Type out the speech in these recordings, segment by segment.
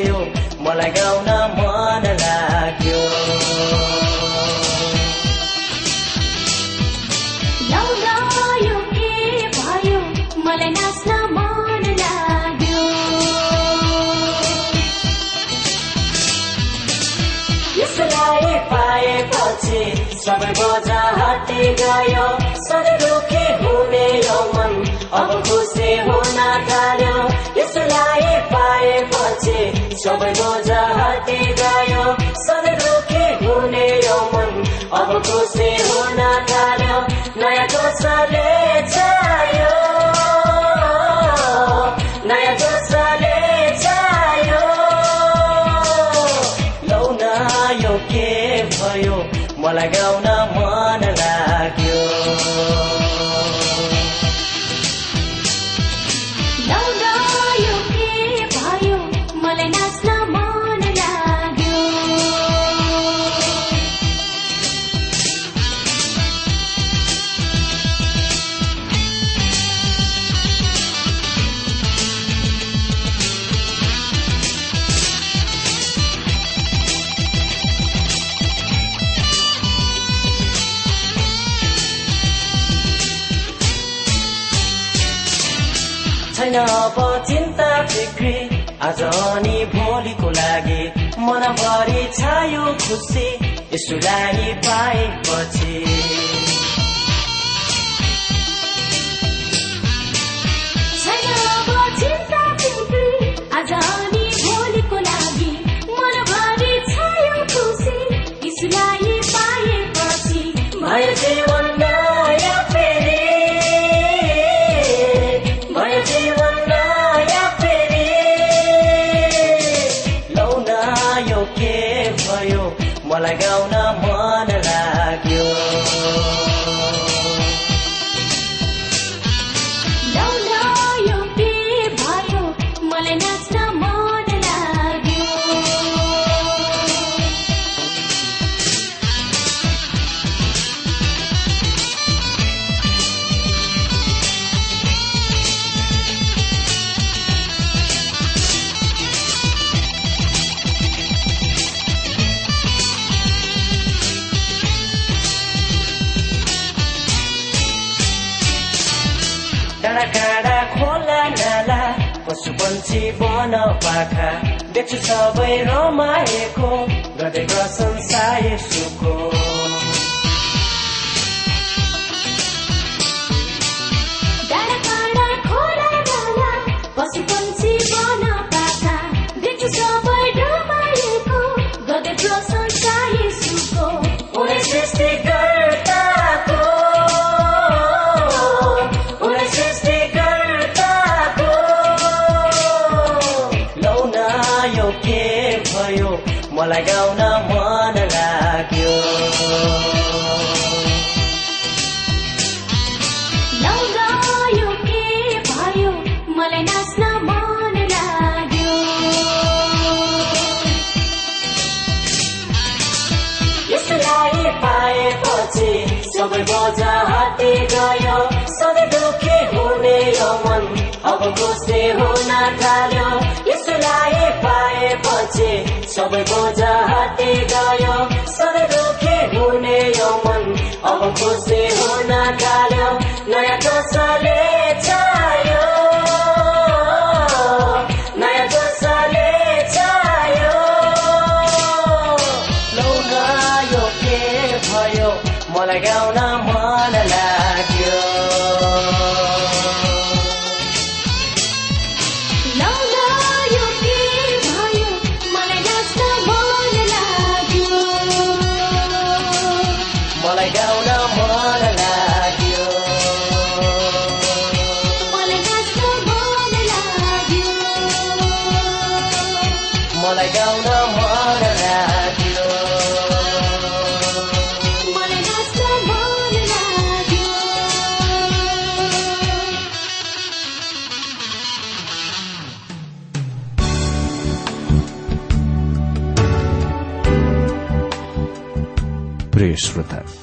भयो। मलाई गाउन मन लाग्यो। यो के भयो? मलाई नाच्न मन लाग्यो। यसलाई पाएपछि सबै बोझा हटी गयो। सधैँ दुखी हुने यो मन अब खुसी हुन थाल्यो। यसलाई पाएपछि सबै बोझा हटी गयो सधैँ दुखी हुने यो मन। अब खुसी हुन थाल्यो। नयाँ जोसले आज अनि भोलिको लागि मनभरि छायो खुसी यसुलाई पाएपछि। पशु पन्छी वन पाखा देख्छु सबै रमाएको गर्दै प्रशंसा यसुको सबै बोझा हटी गयो सधैँ दुखी हुने यो मन। अब खुसी हुन थाल्यो यसलाई पाएपछि सबै बोझा हटी गयो सधैँ दुखी हुने यो मन। अब खुसी हुन थाल्यो नयाँ जोसले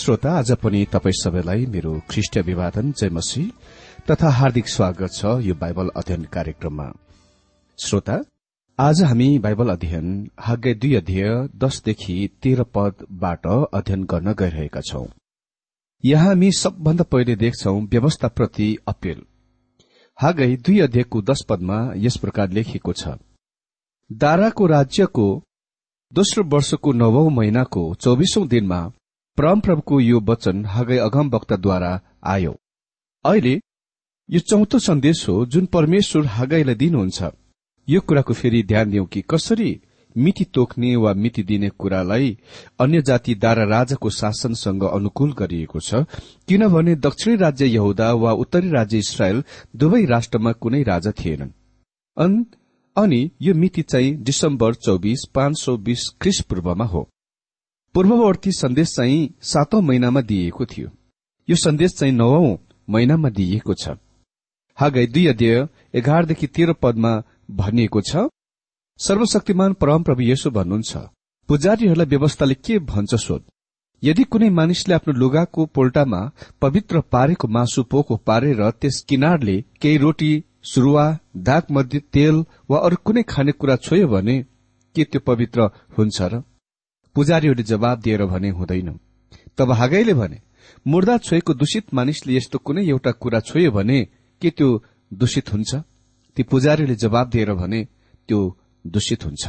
श्रोता आज पनि तपाईँ सबैलाई मेरो ख्रिष्ट विवादन जयमसी तथा हार्दिक स्वागत छ यो बाइबल अध्ययन कार्यक्रममा। श्रोता आज हामी बाइबल अध्ययन हाग्य दुई अध्यय दसदेखि तेह्र पदबाट अध्ययन गर्न गइरहेका छौं। यहाँ हामी सबभन्दा पहिले देख्छौ व्यवस्थाप्रति अपील। हागै दुई अध्ययको दश पदमा यस प्रकार लेखिएको छ। दाराको राज्यको दोस्रो वर्षको नवौं महिनाको चौबिसौं दिनमा परमप्रभुको यो वचन हागै अगम वक्ताद्वारा आयो। अहिले यो चौथो सन्देश हो जुन परमेश्वर हागैलाई दिनुहुन्छ। यो कुराको फेरि ध्यान दिउँ कि कसरी मिति तोक्ने वा मिति दिने कुरालाई अन्य जाति दारा राजाको शासनसँग अनुकूल गरिएको छ किनभने दक्षिणी राज्य यहुदा वा उत्तरी राज्य इसरायल दुवै राष्ट्रमा कुनै राजा थिएनन्। अन- यो मिति चाहिँ डिसेम्बर चौबिस पाँच सौ बीस ख्रिस पूर्वमा हो। पूर्ववर्ती सन्देश चाहिँ सातौं महिनामा दिइएको थियो। यो सन्देश चाहिँ नवौं महिनामा दिइएको छ। हागै दुई अध्यय एघारदेखि तेह्र पदमा भनिएको छ सर्वशक्तिमान परमप्रभु येशु भन्नुहुन्छ पुजारीहरूलाई व्यवस्थाले के भन्छ सोध। यदि कुनै मानिसले आफ्नो लुगाको पोल्टामा पवित्र पारेको मासु पोको पारेर त्यस किनारले केही रोटी सुरुवा दाग मध्ये तेल वा अरू कुनै खानेकुरा छोयो भने के त्यो पवित्र हुन्छ र? पुजारीहरूले जवाब दिएर भने हुँदैन। तब हागैले भने मुर्दा छोएको दूषित मानिसले यस्तो कुनै एउटा कुरा छोयो भने के त्यो दूषित हुन्छ? ती पुजारीले जवाब दिएर भने त्यो दूषित हुन्छ।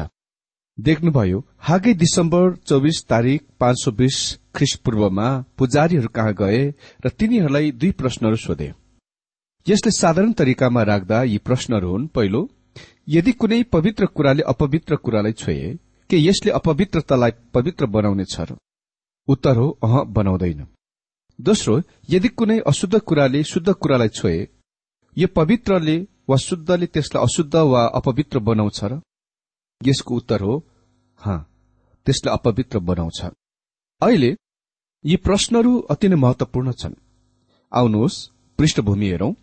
देख्नुभयो हागै दिसम्बर चौबिस तारिक पाँच सौ बीस ख्रिस पूर्वमा पुजारीहरू कहाँ गए र तिनीहरूलाई दुई प्रश्नहरू सोधे। यसले साधारण तरिकामा राख्दा यी प्रश्नहरू हुन्। पहिलो यदि कुनै पवित्र कुराले अपवित्र कुरालाई छोए के यसले अपवित्रतालाई पवित्र बनाउनेछ र उत्तर हो अह बनाउँदैन। दोस्रो यदि कुनै अशुद्ध कुराले शुद्ध कुरालाई छोए यो पवित्रले वा शुद्धले त्यसलाई अशुद्ध वा अपवित्र बनाउँछ र यसको उत्तर हो हाँ त्यसलाई अपवित्र बनाउँछ अहिले यी प्रश्नहरू अति नै महत्वपूर्ण छन्। आउनुहोस् पृष्ठभूमि हेरौं।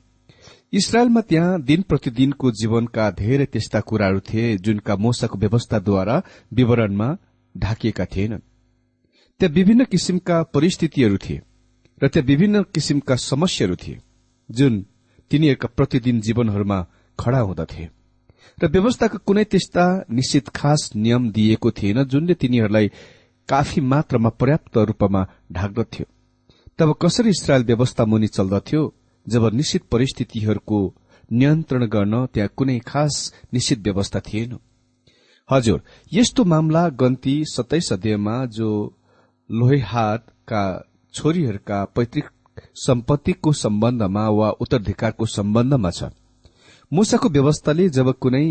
इसरायलमा त्यहाँ दिन प्रतिदिनको जीवनका धेरै त्यस्ता कुराहरू थिए जुनका मोसाको व्यवस्थाद्वारा विवरणमा ढाकिएका थिएनन्। त्यहाँ विभिन्न किसिमका परिस्थितिहरू थिए र त्यहाँ विभिन्न किसिमका समस्याहरू थिए जुन तिनीहरूका प्रतिदिन जीवनहरूमा खड़ा हुँदथे र व्यवस्थाका कुनै त्यस्ता निश्चित खास नियम दिएको थिएन जुनले तिनीहरूलाई काफी मात्रामा पर्याप्त रूपमा ढाक्दथ्यो। तब कसरी इसरायल व्यवस्था मुनि चल्दथ्यो? जब निश्चित परिस्थितिहरूको नियन्त्रण गर्न त्यहाँ कुनै खास निश्चित व्यवस्था थिएन। हजुर यस्तो मामला गन्ती सत्ताइस अध्यायमा जो लोहेहातका छोरीहरूका पैतृक सम्पत्तिको सम्बन्धमा वा उत्तराधिकारको सम्बन्धमा छ। मुसाको व्यवस्थाले जब कुनै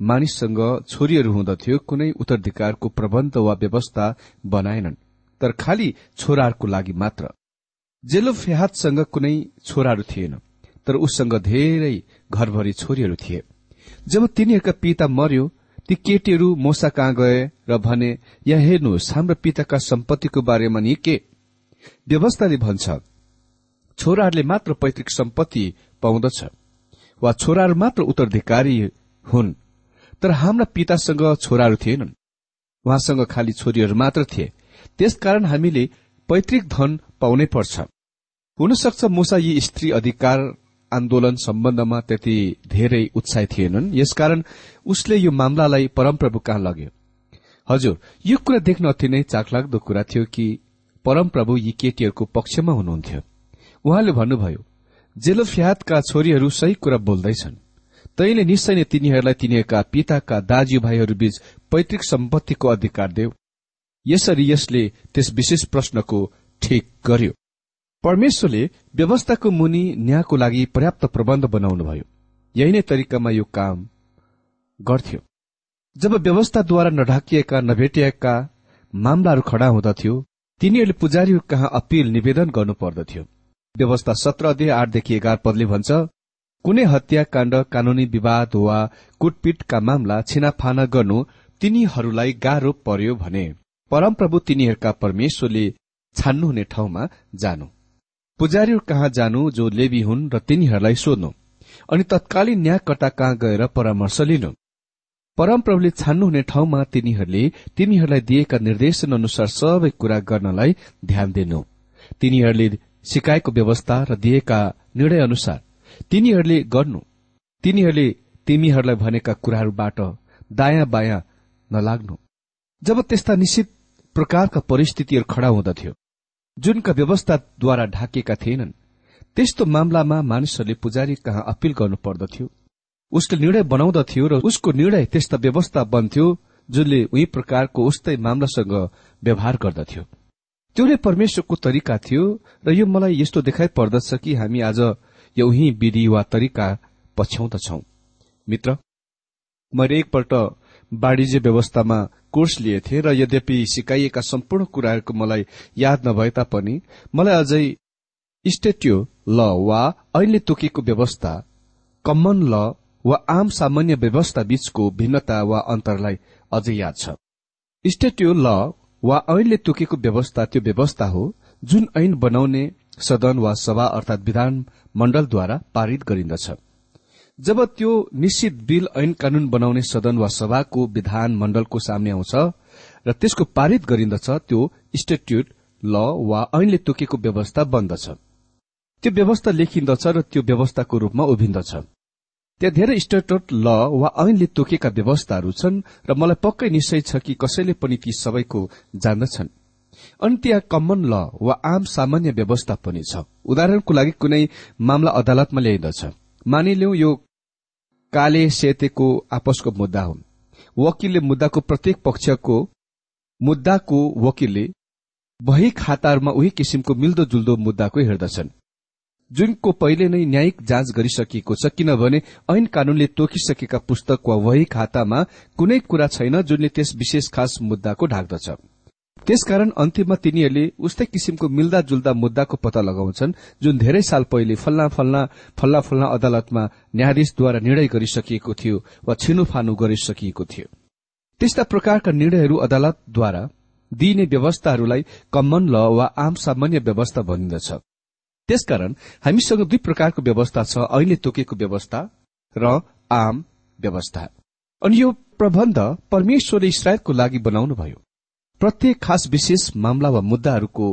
मानिससँग छोरीहरू हुँदथ्यो कुनै उत्तराधिकारको प्रबन्ध वा व्यवस्था बनाएनन् तर खालि छोराहरूको लागि मात्र। जेलोफेहातसँग कुनै छोराहरू थिएन तर उससँग धेरै घरभरि छोरीहरू थिए। जब तिनीहरूका पिता मर्यो ती केटीहरू मोसा कहाँ गए र भने यहाँ हेर्नुहोस् हाम्रो पिताका सम्पत्तिको बारेमा नि के व्यवस्थाले भन्छ। छोराहरूले मात्र पैतृक सम्पत्ति पाउँदछ। वा छोराहरू मात्र उत्तराधिकारी हुन् तर हाम्रा पितासँग छोराहरू थिएनन्। उहाँसँग खालि छोरीहरू मात्र थिए। त्यसकारण हामीले पैतृक धन पाउनै पर्छ। हुन सक्छ मुसा यी स्त्री अधिकार आन्दोलन सम्बन्धमा त्यति धेरै उत्साही थिएनन्। यसकारण उसले यो मामलालाई परमप्रभु कहाँ लग्यो? हजुर यो कुरा देख्न अति नै चाखलाग्दो कुरा थियो कि परमप्रभु यी केटीहरूको पक्षमा हुनुहुन्थ्यो। उहाँले भन्नुभयो जेलोफ्यातका छोरीहरू सही कुरा बोल्दैछन्। तैले निश्चय नै तिनीहरूलाई तिनीहरूका पिताका दाज्युभाइहरू बीच पैतृक सम्पत्तिको अधिकार देऊ। यसरी यसले त्यस विशेष प्रश्नको ठिक गर्यो। परमेश्वरले व्यवस्थाको मुनि न्यायको लागि पर्याप्त प्रबन्ध बनाउनुभयो। यही नै तरिकामा यो काम गर्थ्यो। जब व्यवस्थाद्वारा नढाकिएका नभेटिएका मामलाहरू खड़ा हुँदथ्यो तिनीहरूले पुजारीहरू कहाँ अपील निवेदन गर्नुपर्दथ्यो व्यवस्था सत्र अध्यय आठदेखि एघार पदले भन्छ कुनै हत्याकाण्ड कानूनी विवाद वा कुटपिटका मामला छिनाफाना गर्नु तिनीहरूलाई गाह्रो पर्यो भने परमप्रभु तिनीहरूका परमेश्वरले छान्नुहुने ठाउँमा जानु। पुजारीहरू कहाँ जानु जो लेबी हुन् र तिनीहरूलाई सोध्नु। अनि तत्कालीन न्यायकर्ता कहाँ गएर परामर्श लिनु। परमप्रभुले छान्नुहुने ठाउँमा तिनीहरूले तिनीहरूलाई दिएका निर्देशन अनुसार सबै कुरा गर्नलाई ध्यान दिनु। तिनीहरूले सिकाएको व्यवस्था र दिएका निर्णय अनुसार तिनीहरूले गर्नु। तिनीहरूले तिमीहरूलाई भनेका कुराहरूबाट दायाँ बायाँ नलाग्नु। जब त्यस्ता निश्चित प्रकारका परिस्थितिहरू खड़ा हुँदथ्यो जुनका व्यवस्थाद्वारा ढाकिएका थिएनन् त्यस्तो मामलामा मानिसहरूले पुजारी कहाँ अपील गर्नु पर्दथ्यो उसले निर्णय बनाउँदथ्यो र उसको निर्णय त्यस्ता व्यवस्था बन्थ्यो जुनले उही प्रकारको उस्तै मामलासँग व्यवहार गर्दथ्यो। त्यो नै परमेश्वरको तरिका थियो र यो मलाई यस्तो देखाइ पर्दछ कि हामी आज यो उही विधि वा तरिका पछ्याउँदछौ। मित्र मैले एकपल्ट वाणिज्य व्यवस्थामा कोर्स लिएथे र यद्यपि सिकाइएका सम्पूर्ण कुराहरूको मलाई याद नभए तापनि मलाई अझै स्टेट्यू ल वा अहिले तोकेको व्यवस्था कमन ल वा आम सामान्य व्यवस्था बीचको भिन्नता वा अन्तरलाई अझै याद छ। स्टेट्यू ल वा ऐनले तोकेको व्यवस्था त्यो व्यवस्था हो जुन ऐन बनाउने सदन वा सभा अर्थात विधान मण्डलद्वारा पारित गरिन्दछ। जब त्यो निश्चित बिल ऐन कानून बनाउने सदन वा सभाको विधान मण्डलको सामने आउँछ र त्यसको पारित गरिन्दछ त्यो स्टेट्युट ल वा ऐनले तोकेको व्यवस्था बन्दछ। त्यो व्यवस्था लेखिन्दछ र त्यो व्यवस्थाको रूपमा उभिन्दछ। त्यहाँ धेरै स्टेट्युट ल वा ऐनले तोकेका व्यवस्थाहरू छन् र मलाई पक्कै निश्चय छ कि कसैले पनि ती सबैको जान्दछन्। अनि त्यहाँ कमन ल वा आम सामान्य व्यवस्था पनि छ। उदाहरणको लागि कुनै मामला अदालतमा ल्याइदछ मानिलिउ यो काले सेतेको आपसको मुद्दा हुन्। वकिलले मुद्दाको प्रत्येक पक्षको मुद्दाको वकिलले वही खाताहरूमा उही किसिमको मिल्दो जुल्दो मुद्दाको हेर्दछन्। जुनको पहिले नै न्यायिक जाँच गरिसकिएको छ किनभने ऐन कानूनले तोकिसकेका पुस्तक वा वही खातामा कुनै कुरा छैन जुनले त्यस विशेष खास मुद्दाको ढाक्दछ। त्यसकारण अन्तिममा तिनीहरूले उस्तै किसिमको मिल्दा जुल्दा मुद्दाको पत्ता लगाउँछन् जुन धेरै साल पहिले फल्ला फल्ला फल्ला फल्ला अदालतमा न्यायाधीशद्वारा निर्णय गरिसकिएको थियो वा छिनुफानु गरिसकिएको थियो। त्यस्ता प्रकारका निर्णयहरू अदालतद्वारा दिइने व्यवस्थाहरूलाई कमन ल वा आम सामान्य व्यवस्था भनिन्दछ त्यसकारण हामीसँग दुई प्रकारको व्यवस्था छ अहिले तोकेको व्यवस्था र आम व्यवस्था। अनि यो प्रबन्ध परमेश्वरले इसरायलको लागि बनाउनुभयो। प्रत्येक खास विशेष मामला वा मुद्दाहरूको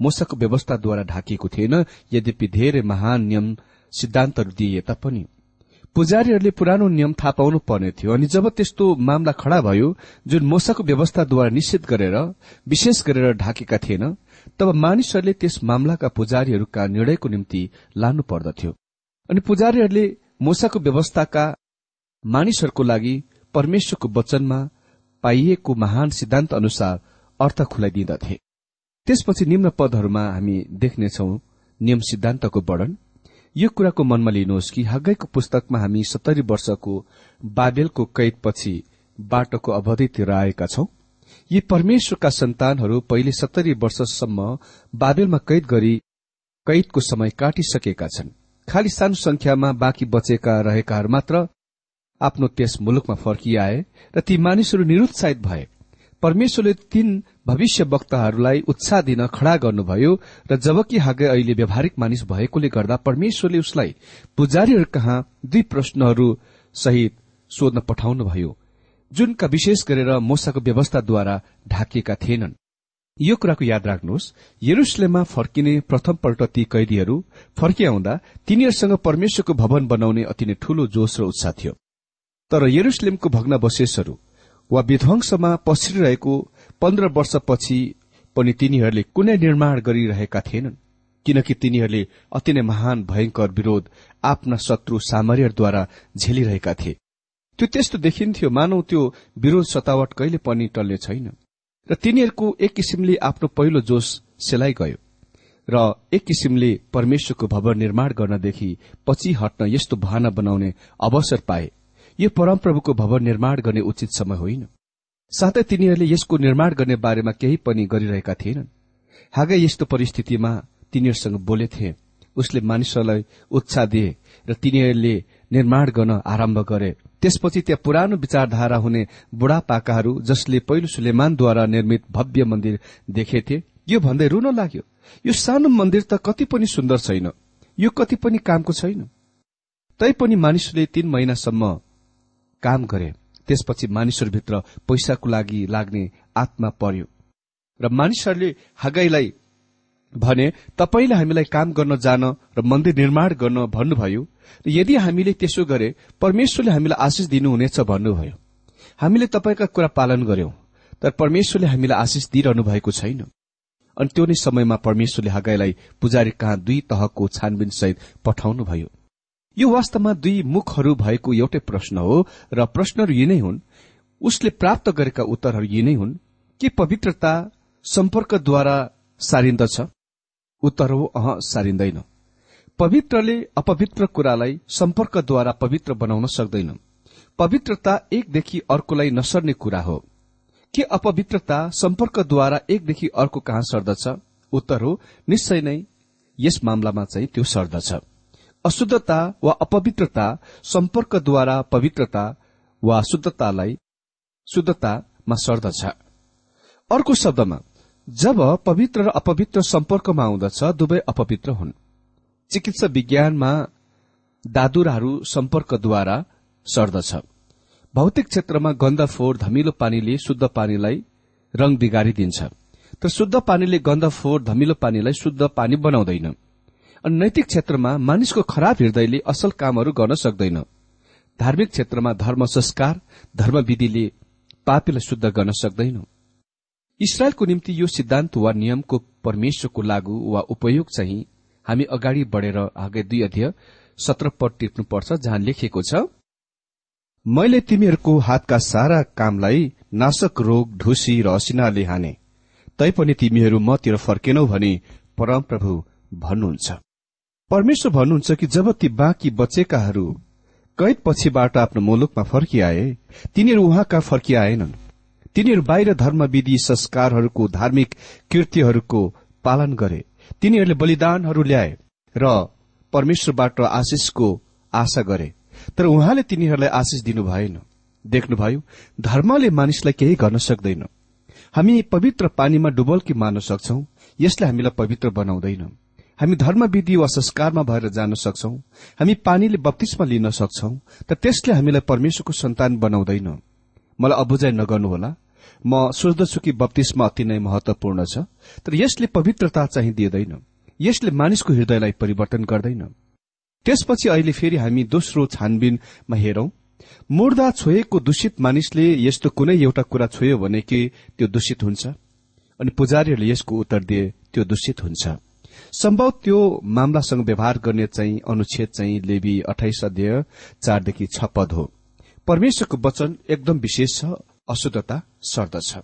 मोसाको व्यवस्थाद्वारा ढाकिएको थिएन। यद्यपि धेरै महान नियम सिद्धान्तहरू दिइए तापनि पुजारीहरूले पुरानो नियम थाहा पाउनु पर्ने थियो अनि जब त्यस्तो मामला खड़ा भयो जुन मोसाको व्यवस्थाद्वारा निश्चित गरेर विशेष गरेर ढाकेका थिएन तब मानिसहरूले त्यस मामलाका पुजारीहरूका निर्णयको निम्ति लानु पर्दथ्यो। अनि पुजारीहरूले मोसाको व्यवस्थाका मानिसहरूको लागि परमेश्वरको वचनमा पाइएको महान सिद्धान्त अनुसार अर्थ खुलाइदिँदथे। त्यसपछि निम्न पदहरूमा हामी देख्नेछौ नियम सिद्धान्तको वर्णन। यो कुराको मनमा लिनुहोस् कि हग्गैको पुस्तकमा हामी सत्तरी वर्षको बाबेलको कैदपछि बाटोको अवधितिर आएका छौं। यी परमेश्वरका सन्तानहरू पहिले सत्तरी वर्षसम्म बाबेलमा कैद गरी कैदको समय काटिसकेका छन्। खालि सानो संख्यामा बाँकी बचेका रहेकाहरू मात्र आफ्नो त्यस मुलुकमा फर्किआए र ती मानिसहरू निरुत्साहित भए। परमेश्वरले तीन भविष्य वक्ताहरूलाई उत्साह दिन खड़ा गर्नुभयो र जबकि हागे अहिले व्यावहारिक मानिस भएकोले गर्दा परमेश्वरले उसलाई पुजारीहरू कहाँ दुई प्रश्नहरू सहित सोध्न पठाउनुभयो जुनका विशेष गरेर मोसाको व्यवस्थाद्वारा ढाकिएका थिएनन्। यो कुराको याद राख्नुहोस् यरुसलेममा फर्किने प्रथमपल्ट ती कैदीहरू फर्किआउँदा तिनीहरूसँग परमेश्वरको भवन बनाउने अति नै ठूलो जोश र उत्साह थियो। तर यरुसलेमको भग्नावशेषहरू वा विध्वंसमा पसिरहेको पन्ध्र वर्षपछि पनि तिनीहरूले कुनै निर्माण गरिरहेका थिएनन् किनकि तिनीहरूले अति नै महान भयंकर विरोध आफ्ना शत्रु सामर्यद्वारा झेलिरहेका थिए। त्यो त्यस्तो देखिन्थ्यो मानौ त्यो विरोध सतावट कहिले पनि टल्ने छैन। र तिनीहरूको एक किसिमले आफ्नो पहिलो जोश सेलाइ गयो र एक किसिमले परमेश्वरको भवन निर्माण गर्नदेखि पछि हट्न यस्तो बहाना बनाउने अवसर पाए। यो परमप्रभुको भवन निर्माण गर्ने उचित समय होइन। साथै तिनीहरूले यसको निर्माण गर्ने बारेमा केही पनि गरिरहेका थिएनन्। हागै यस्तो परिस्थितिमा तिनीहरूसँग बोलेथे उसले मानिसहरूलाई उत्साह दिए र तिनीहरूले निर्माण गर्न आरम्भ गरे। त्यसपछि त्यहाँ पुरानो विचारधारा हुने बुढापाकाहरू जसले पहिलो सुलेमानद्वारा निर्मित भव्य मन्दिर देखेथे यो भन्दै रुन लाग्यो यो सानो मन्दिर त कति पनि सुन्दर छैन यो कति पनि कामको छैन। तैपनि मानिसले तीन महिनासम्म काम गरे। त्यसपछि मानिसहरूभित्र पैसाको लागि लाग्ने आत्मा पर्यो। र मानिसहरूले हागाईलाई भने तपाईँले हामीलाई काम गर्न जान र मन्दिर निर्माण गर्न भन्नुभयो। र यदि हामीले त्यसो गरे परमेश्वरले हामीलाई आशिष दिनुहुनेछ भन्नुभयो। हामीले तपाईँका कुरा पालन गर्यौं तर परमेश्वरले हामीलाई आशिष दिइरहनु भएको छैन। अनि त्यो नै समयमा परमेश्वरले हगाईलाई पुजारी कहाँ दुई तहको छानबिन सहित पठाउनुभयो। यो वास्तवमा दुई मुखहरू भएको एउटै प्रश्न हो र प्रश्नहरू यी नै हुन्। उसले प्राप्त गरेका उत्तरहरू यी नै हुन्। के पवित्रता सम्पर्कद्वारा सारिन्दछ? उत्तर हो अह सारिँदैन पवित्रले अपवित्र कुरालाई सम्पर्कद्वारा पवित्र बनाउन सक्दैन। पवित्रता एकदेखि अर्कोलाई नसर्ने कुरा हो। के अपवित्रता सम्पर्कद्वारा एकदेखि अर्को कहाँ सर्दछ? उत्तर हो निश्चय नै यस मामलामा चाहिँ त्यो सर्दछ। अशुद्धता वा अपवित्रता सम्पर्कद्वारा पवित्रता वा शुद्धतालाई शुद्धतामा सर्दछ अर्को शब्दमा जब पवित्र र अपवित्र सम्पर्कमा आउँदछ दुवै अपवित्र हुन् चिकित्सा विज्ञानमा दादुराहरू सम्पर्कद्वारा सर्दछ भौतिक क्षेत्रमा गन्ध फोहोर धमिलो पानीले शुद्ध पानीलाई रंग बिगारिदिन्छ तर शुद्ध पानीले गन्ध फोहोर धमिलो पानीलाई शुद्ध पानी बनाउँदैन अनि नैतिक क्षेत्रमा मानिसको खराब हृदयले असल कामहरू गर्न सक्दैन। धार्मिक क्षेत्रमा धर्म संस्कार धर्मविधिले पापीलाई शुद्ध गर्न सक्दैन। इसरायलको निम्ति यो सिद्धान्त वा नियमको परमेश्वरको लागू वा उपयोग चाहिँ हामी अगाडि बढेर आगे दुई अध्यय सत्र पद टिप्नुपर्छ जहाँ लेखिएको छ मैले तिमीहरूको हातका सारा कामलाई नाशक रोग ढुसी र असिनाले हाने। तैपनि तिमीहरू मतिर फर्केनौ भने परमप्रभु भन्नुहुन्छ। परमेश्वर भन्नुहुन्छ कि जब ती बाँकी बचेकाहरू कैद पछिबाट आफ्नो मुलुकमा फर्किआए तिनीहरू उहाँका फर्किआएनन्। तिनीहरू बाहिर धर्मविधि संस्कारहरूको धार्मिक कृत्यहरूको पालन गरे। तिनीहरूले बलिदानहरू ल्याए र परमेश्वरबाट आशिषको आशा गरे। तर उहाँले तिनीहरूलाई आशिष दिनु भएन देख्नुभयो धर्मले मानिसलाई केही गर्न सक्दैन। हामी पवित्र पानीमा डुबल्की मार्न सक्छौ यसले हामीलाई पवित्र बनाउँदैन। हामी धर्मविधि वा संस्कारमा भएर जान सक्छौ। हामी पानीले बत्तीसमा लिन सक्छौ तर त्यसले हामीलाई परमेश्वरको सन्तान बनाउँदैन। मलाई अबुझाइ नगर्नुहोला। म सोच्दछु कि बत्तीसमा अति नै महत्वपूर्ण छ तर यसले पवित्रता चाहिँ दिँदैन। यसले मानिसको हृदयलाई परिवर्तन गर्दैन। त्यसपछि अहिले फेरि हामी दोस्रो छानबिनमा हेरौं। मुर्दा छोएको दूषित मानिसले यस्तो कुनै एउटा कुरा छोयो भने कि त्यो दूषित हुन्छ? अनि पुजारीहरूले यसको उत्तर दिए त्यो दूषित हुन्छ। सम्भव त्यो मामलासँग व्यवहार गर्ने चाहिँ अनुच्छेद चाहिँ लेबी अठाइस अध्यय चारदेखि छ पद हो। परमेश्वरको वचन एकदम विशेष छ अशुद्धता सर्दछ।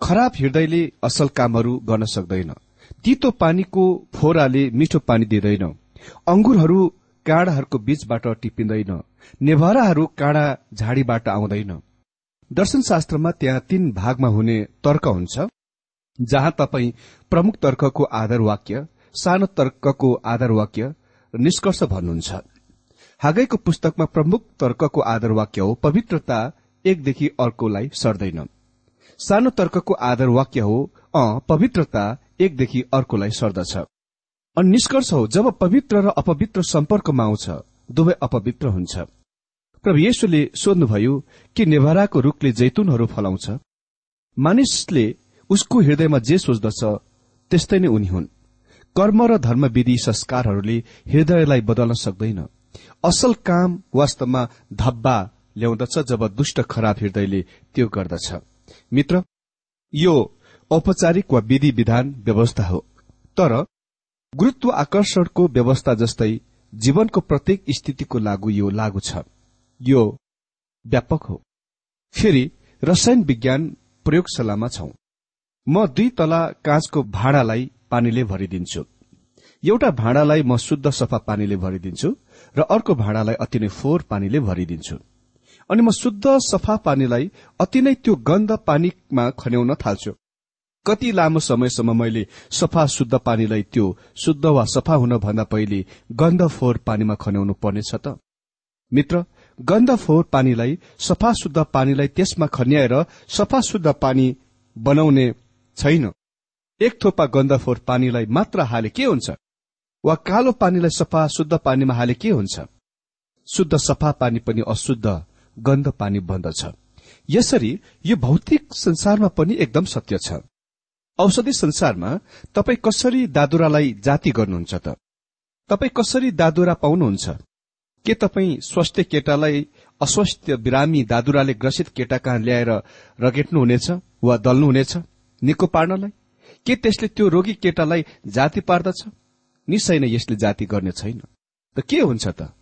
खराब हृदयले असल कामहरू गर्न सक्दैन। तितो पानीको फोराले मिठो पानी दिँदैन। अंगुरहरू काँडाहरूको बीचबाट टिपिँदैन। नेभाराहरू काँडा झाडीबाट आउँदैन। दर्शनशास्त्रमा त्यहाँ तीन भागमा हुने तर्क हुन्छ। जहाँ तपाईँ प्रमुख तर्कको आधार वाक्य सानो तर्कको आधार वाक्य निष्कर्ष भन्नुहुन्छ। हागैको पुस्तकमा प्रमुख तर्कको आधार वाक्य हो पवित्रता एकदेखि अर्कोलाई सर्दैन। सानो तर्कको आधार वाक्य हो अ पवित्रता एकदेखि अर्कोलाई सर्दछ। अनि निष्कर्ष हो जब पवित्र र अपवित्र सम्पर्कमा आउँछ दुवै अपवित्र हुन्छ। प्रभु येशुले सोध्नुभयो कि नेभाराको रूखले जैतुनहरू फलाउँछ? मानिसले उसको हृदयमा जे सोच्दछ त्यस्तै नै उनी हुन्। कर्म र धर्मविधि संस्कारहरूले हृदयलाई बदल्न सक्दैन। असल काम वास्तवमा धब्बा ल्याउँदछ जब दुष्ट खराब हृदयले त्यो गर्दछ। मित्र यो औपचारिक वा विधि विधान व्यवस्था हो। तर गुरुत्व आकर्षणको व्यवस्था जस्तै जीवनको प्रत्येक स्थितिको लागू यो लागू छ। यो व्यापक हो। फेरि रसायन विज्ञान प्रयोगशालामा छौं। म दुई तला काँचको भाँडालाई पानीले भरिदिन्छु। एउटा भाँडालाई म शुद्ध सफा पानीले भरिदिन्छु र अर्को भाँडालाई अति नै फोहोर पानीले भरिदिन्छु। अनि म शुद्ध सफा पानीलाई अति नै त्यो गन्ध पानीमा खन्याउन थाल्छु। कति लामो समयसम्म मैले सफा शुद्ध पानीलाई त्यो शुद्ध वा सफा हुन भन्दा पहिले गन्ध फोहोर पानीमा खन्याउनु पर्नेछ त? मित्र गन्ध फोहोर पानीलाई सफा शुद्ध पानीलाई त्यसमा खन्याएर सफा शुद्ध पानी बनाउने छैन। एक थोपा गन्ध फोहोर पानीलाई मात्र हाले के हुन्छ? वा कालो पानीलाई सफा शुद्ध पानीमा हाले के हुन्छ? शुद्ध सफा पानी पनि अशुद्ध गन्ध पानी बन्दछ। यसरी यो भौतिक संसारमा पनि एकदम सत्य छ। औषधि संसारमा तपाई कसरी दादुरालाई जाति गर्नुहुन्छ त? तपाई कसरी दादुरा पाउनुहुन्छ? के तपाई स्वस्थ केटालाई अस्वस्थ बिरामी दादुराले ग्रसित केटा कहाँ ल्याएर रगेट्नुहुनेछ वा दल्नुहुनेछ? निको पार्नलाई? के त्यसले त्यो रोगी केटालाई जाति पार्दछ? निश्चय नै यसले जाति गर्ने छैन। त के हुन्छ त?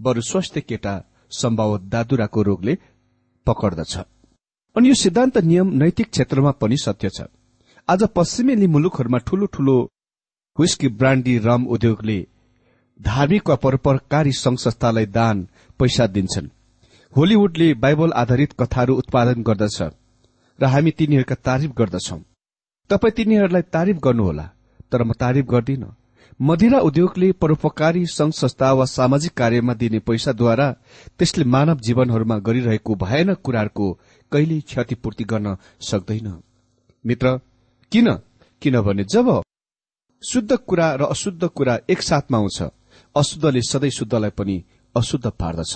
बरु स्वस्थ केटा सम्भव दादुराको रोगले पकड्दछ। अनि यो सिद्धान्त नियम नैतिक क्षेत्रमा पनि सत्य छ। आज पश्चिमेली मुलुकहरूमा ठूलो ठूलो हुस्की ब्रान्डी रम उद्योगले धार्मिक वा परोपकारी संघ संस्थालाई दान पैसा दिन्छन्। होलिवुडले बाइबल आधारित कथाहरू उत्पादन गर्दछ। र हामी तिनीहरूका तारिफ गर्दछौ। तपाई तिनीहरूलाई तारिफ गर्नुहोला तर म तारिफ गर्दिन। मदिरा उद्योगले परोपकारी संघ संस्था वा सामाजिक कार्यमा दिने पैसाद्वारा त्यसले मानव जीवनहरूमा गरिरहेको भयानक कुराहरूको कहिल्यै क्षतिपूर्ति गर्न सक्दैन। मित्र किन? किनभने जब शुद्ध कुरा र अशुद्ध कुरा एकसाथमा आउँछ अशुद्धले सधैँ शुद्धलाई पनि अशुद्ध पार्दछ।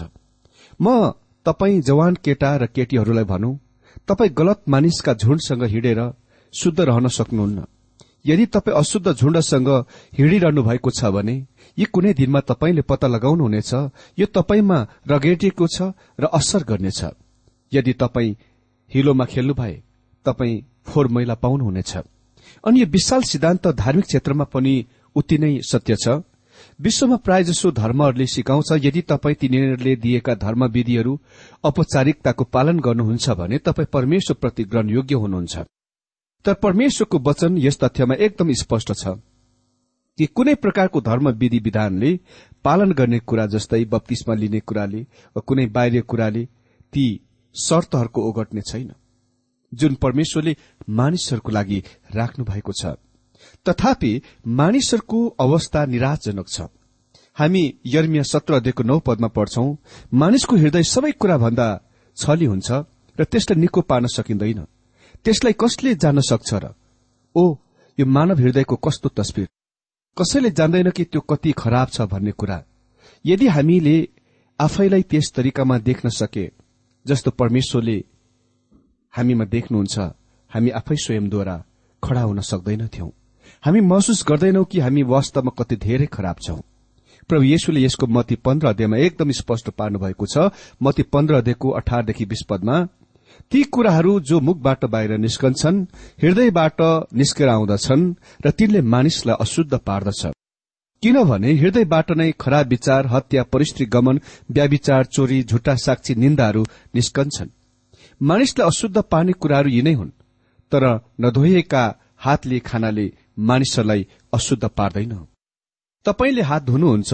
म तपाई जवान केटा र केटीहरूलाई भनौ तपाई गलत मानिसका झुण्डसँग हिँडेर शुद्ध रहन सक्नुहुन्न। यदि तपाई अशुद्ध झुण्डसँग हिँडिरहनु भएको छ भने यी कुनै दिनमा तपाईँले पत्ता लगाउनुहुनेछ यो तपाईँमा रगेटिएको छ र असर गर्नेछ। यदि तपाईँ हिलोमा खेल्नु भए तपाईँ फोहोर मैला पाउनुहुनेछ। अनि यो विशाल सिद्धान्त धार्मिक क्षेत्रमा पनि उति नै सत्य छ। विश्वमा प्राय जसो धर्महरूले सिकाउँछ यदि तपाईँ तिनीहरूले दिएका धर्मविधिहरू औपचारिकताको पालन गर्नुहुन्छ भने तपाईँ परमेश्वरप्रति ग्रहणयोग्य हुनुहुन्छ। तर परमेश्वरको वचन यस तथ्यमा एकदम स्पष्ट छ कि कुनै प्रकारको धर्म विधि विधानले पालन गर्ने कुरा जस्तै बत्तीसमा लिने कुराले वा कुनै बाहिर कुराले ती शर्तहरूको ओगट्ने छैन। जुन परमेश्वरले मानिसहरूको लागि राख्नु भएको छ। तथापि मानिसहरूको अवस्था निराशजनक छ। हामी यर्मिया सत्र अध्ययको नौ पदमा पढ्छौं मानिसको हृदय सबै कुरा भन्दा छली हुन्छ र त्यसलाई निको पार्न सकिँदैन। त्यसलाई कसले जान्न सक्छ र? ओ यो मानव हृदयको कस्तो तस्विर? कसैले जान्दैन कि त्यो कति खराब छ भन्ने कुरा। यदि हामीले आफैलाई त्यस तरिकामा देख्न सके जस्तो परमेश्वरले हामीमा देख्नुहुन्छ हामी आफै स्वयंद्वारा खड़ा हुन सक्दैनथ्यौं हामी महसुस गर्दैनौ कि हामी वास्तवमा कति धेरै खराब छौं। प्रभु येशुले यसको मती पन्ध्र अध्यायमा एकदम स्पष्ट पार्नु भएको छ। मती पन्ध्र अध्यायको अठारदेखि बीस पदमा ती कुराहरू जो मुखबाट बाहिर निस्कन्छन् हृदयबाट निस्केर आउँदछन् र तिनले मानिसलाई अशुद्ध पार्दछ किनभने हृदयबाट नै खराब विचार हत्या परिस्थिति गमन व्याविचार चोरी झुट्टा साक्षी निन्दाहरू निस्कन्छन्। मानिसलाई अशुद्ध पार्ने कुराहरू यिनै हुन् तर नधोइएका हातले खानाले मानिसहरूलाई अशुद्ध पार्दैन। तपाईँले हात धुनुहुन्छ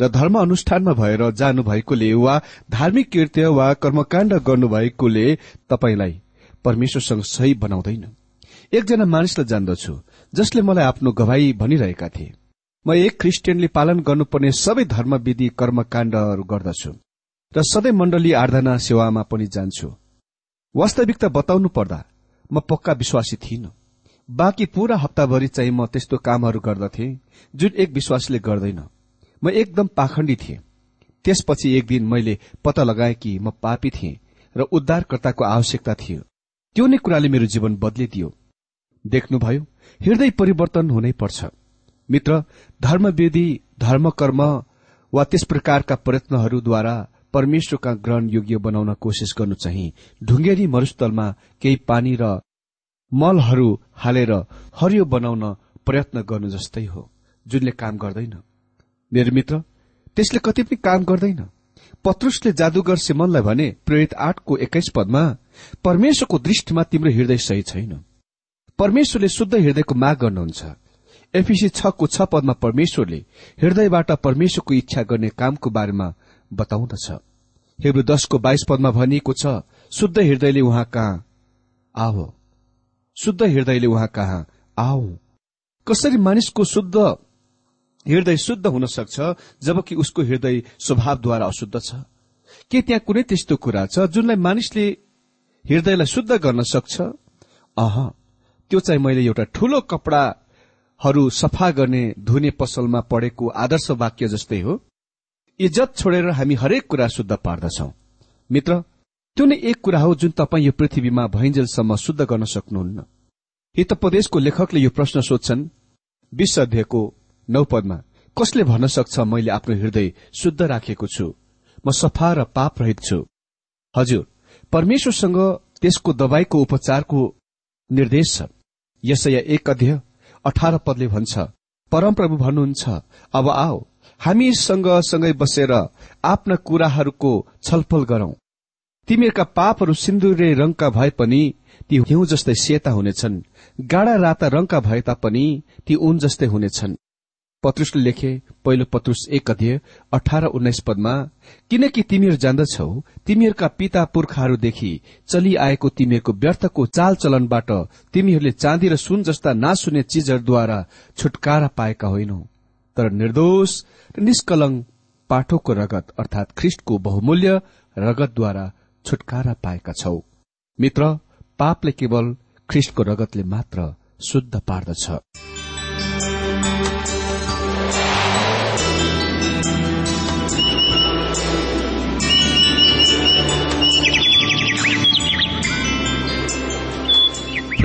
र धर्म अनुष्ठानमा भएर जानुभएकोले वा धार्मिक कृत्य वा कर्मकाण्ड गर्नुभएकोले तपाईँलाई परमेश्वरसँग सही बनाउँदैन। एकजना मानिसलाई जान्दछु जसले मलाई आफ्नो गवाई भनिरहेका थिए। म एक क्रिस्चियनले पालन गर्नुपर्ने सबै धर्मविधि कर्मकाण्डहरू गर्दछु र सधैँ मण्डली आराधना सेवामा पनि जान्छु। वास्तविकता बताउनु पर्दा म पक्का विश्वासी थिइन। बाँकी पूरा हप्ताभरि चाहिँ म त्यस्तो कामहरू गर्दथे जुन एक विश्वासीले गर्दैन। म एकदम पाखण्डी थिएँ। त्यसपछि एक दिन मैले पत्ता लगाएँ कि म पापी थिएँ र उद्धारकर्ताको आवश्यकता थियो। त्यो नै कुराले मेरो जीवन बदलिदियो। देख्नुभयो हृदय परिवर्तन हुनै पर्छ। मित्र धर्मविधि धर्मकर्म वा त्यस प्रकारका प्रयत्नहरूद्वारा परमेश्वरका ग्रहण योग्य बनाउन कोसिस गर्नु चाहिँ ढुङ्गेरी मरुस्थलमा केही पानी र मलहरू हालेर हरियो बनाउन प्रयत्न गर्नु जस्तै हो जुनले काम गर्दैन। मेरो मित्र त्यसले कति पनि काम गर्दैन। पत्रुसले जादूगर सिमनलाई भने प्रेरित आठको एक्काइस पदमा परमेश्वरको दृष्टिमा तिम्रो हृदय सही छैन। परमेश्वरले शुद्ध हृदयको माग गर्नुहुन्छ। एफिसी छको छ पदमा परमेश्वरले हृदयबाट परमेश्वरको इच्छा गर्ने कामको बारेमा बताउँदछ। हेब्रु दशको बाइस पदमा भनिएको छ शुद्ध हृदयले उहाँ कहाँ? आऊ शुद्ध हृदयले उहाँ कहाँ आऊ कसरी मानिसको शुद्ध हृदय शुद्ध हुन सक्छ जबकि उसको हृदय स्वभावद्वारा अशुद्ध छ के त्यहाँ कुनै त्यस्तो कुरा छ जुनलाई मानिसले हृदयलाई शुद्ध गर्न सक्छ अह त्यो चाहिँ मैले एउटा ठूलो कपडाहरू सफा गर्ने धुने पसलमा पढेको आदर्श वाक्य जस्तै हो इज्जत छोडेर हामी हरेक कुरा शुद्ध पार्दछौ मित्र त्यो नै एक कुरा हो जुन तपाईँ यो पृथ्वीमा भइन्जेलसम्म शुद्ध गर्न सक्नुहुन्न। हितपदेशको लेखकले यो प्रश्न सोध्छन् विश्व अध्यायको नौ पदमा कसले भन्न सक्छ मैले आफ्नो हृदय शुद्ध राखेको छु? म सफा र पाप रहित छु। हजुर परमेश्वरसँग त्यसको दबाईको उपचारको निर्देश छ। यसैया एक अध्यय अठार पदले भन्छ परमप्रभु भन्नुहुन्छ अब आओ हामीसँग सँगै बसेर आफ्ना कुराहरूको छलफल गरौं। तिमीहरूका पापहरू सिन्दुरे रंगका भए पनि ती हिउँ जस्तै सेता हुनेछन्। गाडा राता रंगका भए तापनि ती ऊन जस्तै हुनेछन्। पत्रुसले लेखे पहिलो पत्रुस एक अध्यय अठार उन्नाइस पदमा किनकि तिमीहरू जान्दछौ तिमीहरूका पिता पुर्खाहरूदेखि चलिआएको तिमीहरूको व्यर्थको चाल चलनबाट तिमीहरूले चाँदी र सुन जस्ता नासुने चीजहरूद्वारा छुटकारा पाएका होइनौ। तर निर्दोष र निष्कलंक पाठोको रगत अर्थात ख्रिष्टको बहुमूल्य रगतद्वारा छुटकारा पाएका छौ। मित्र पापले केवल ख्रिष्टको रगतले मात्र शुद्ध पार्दछ।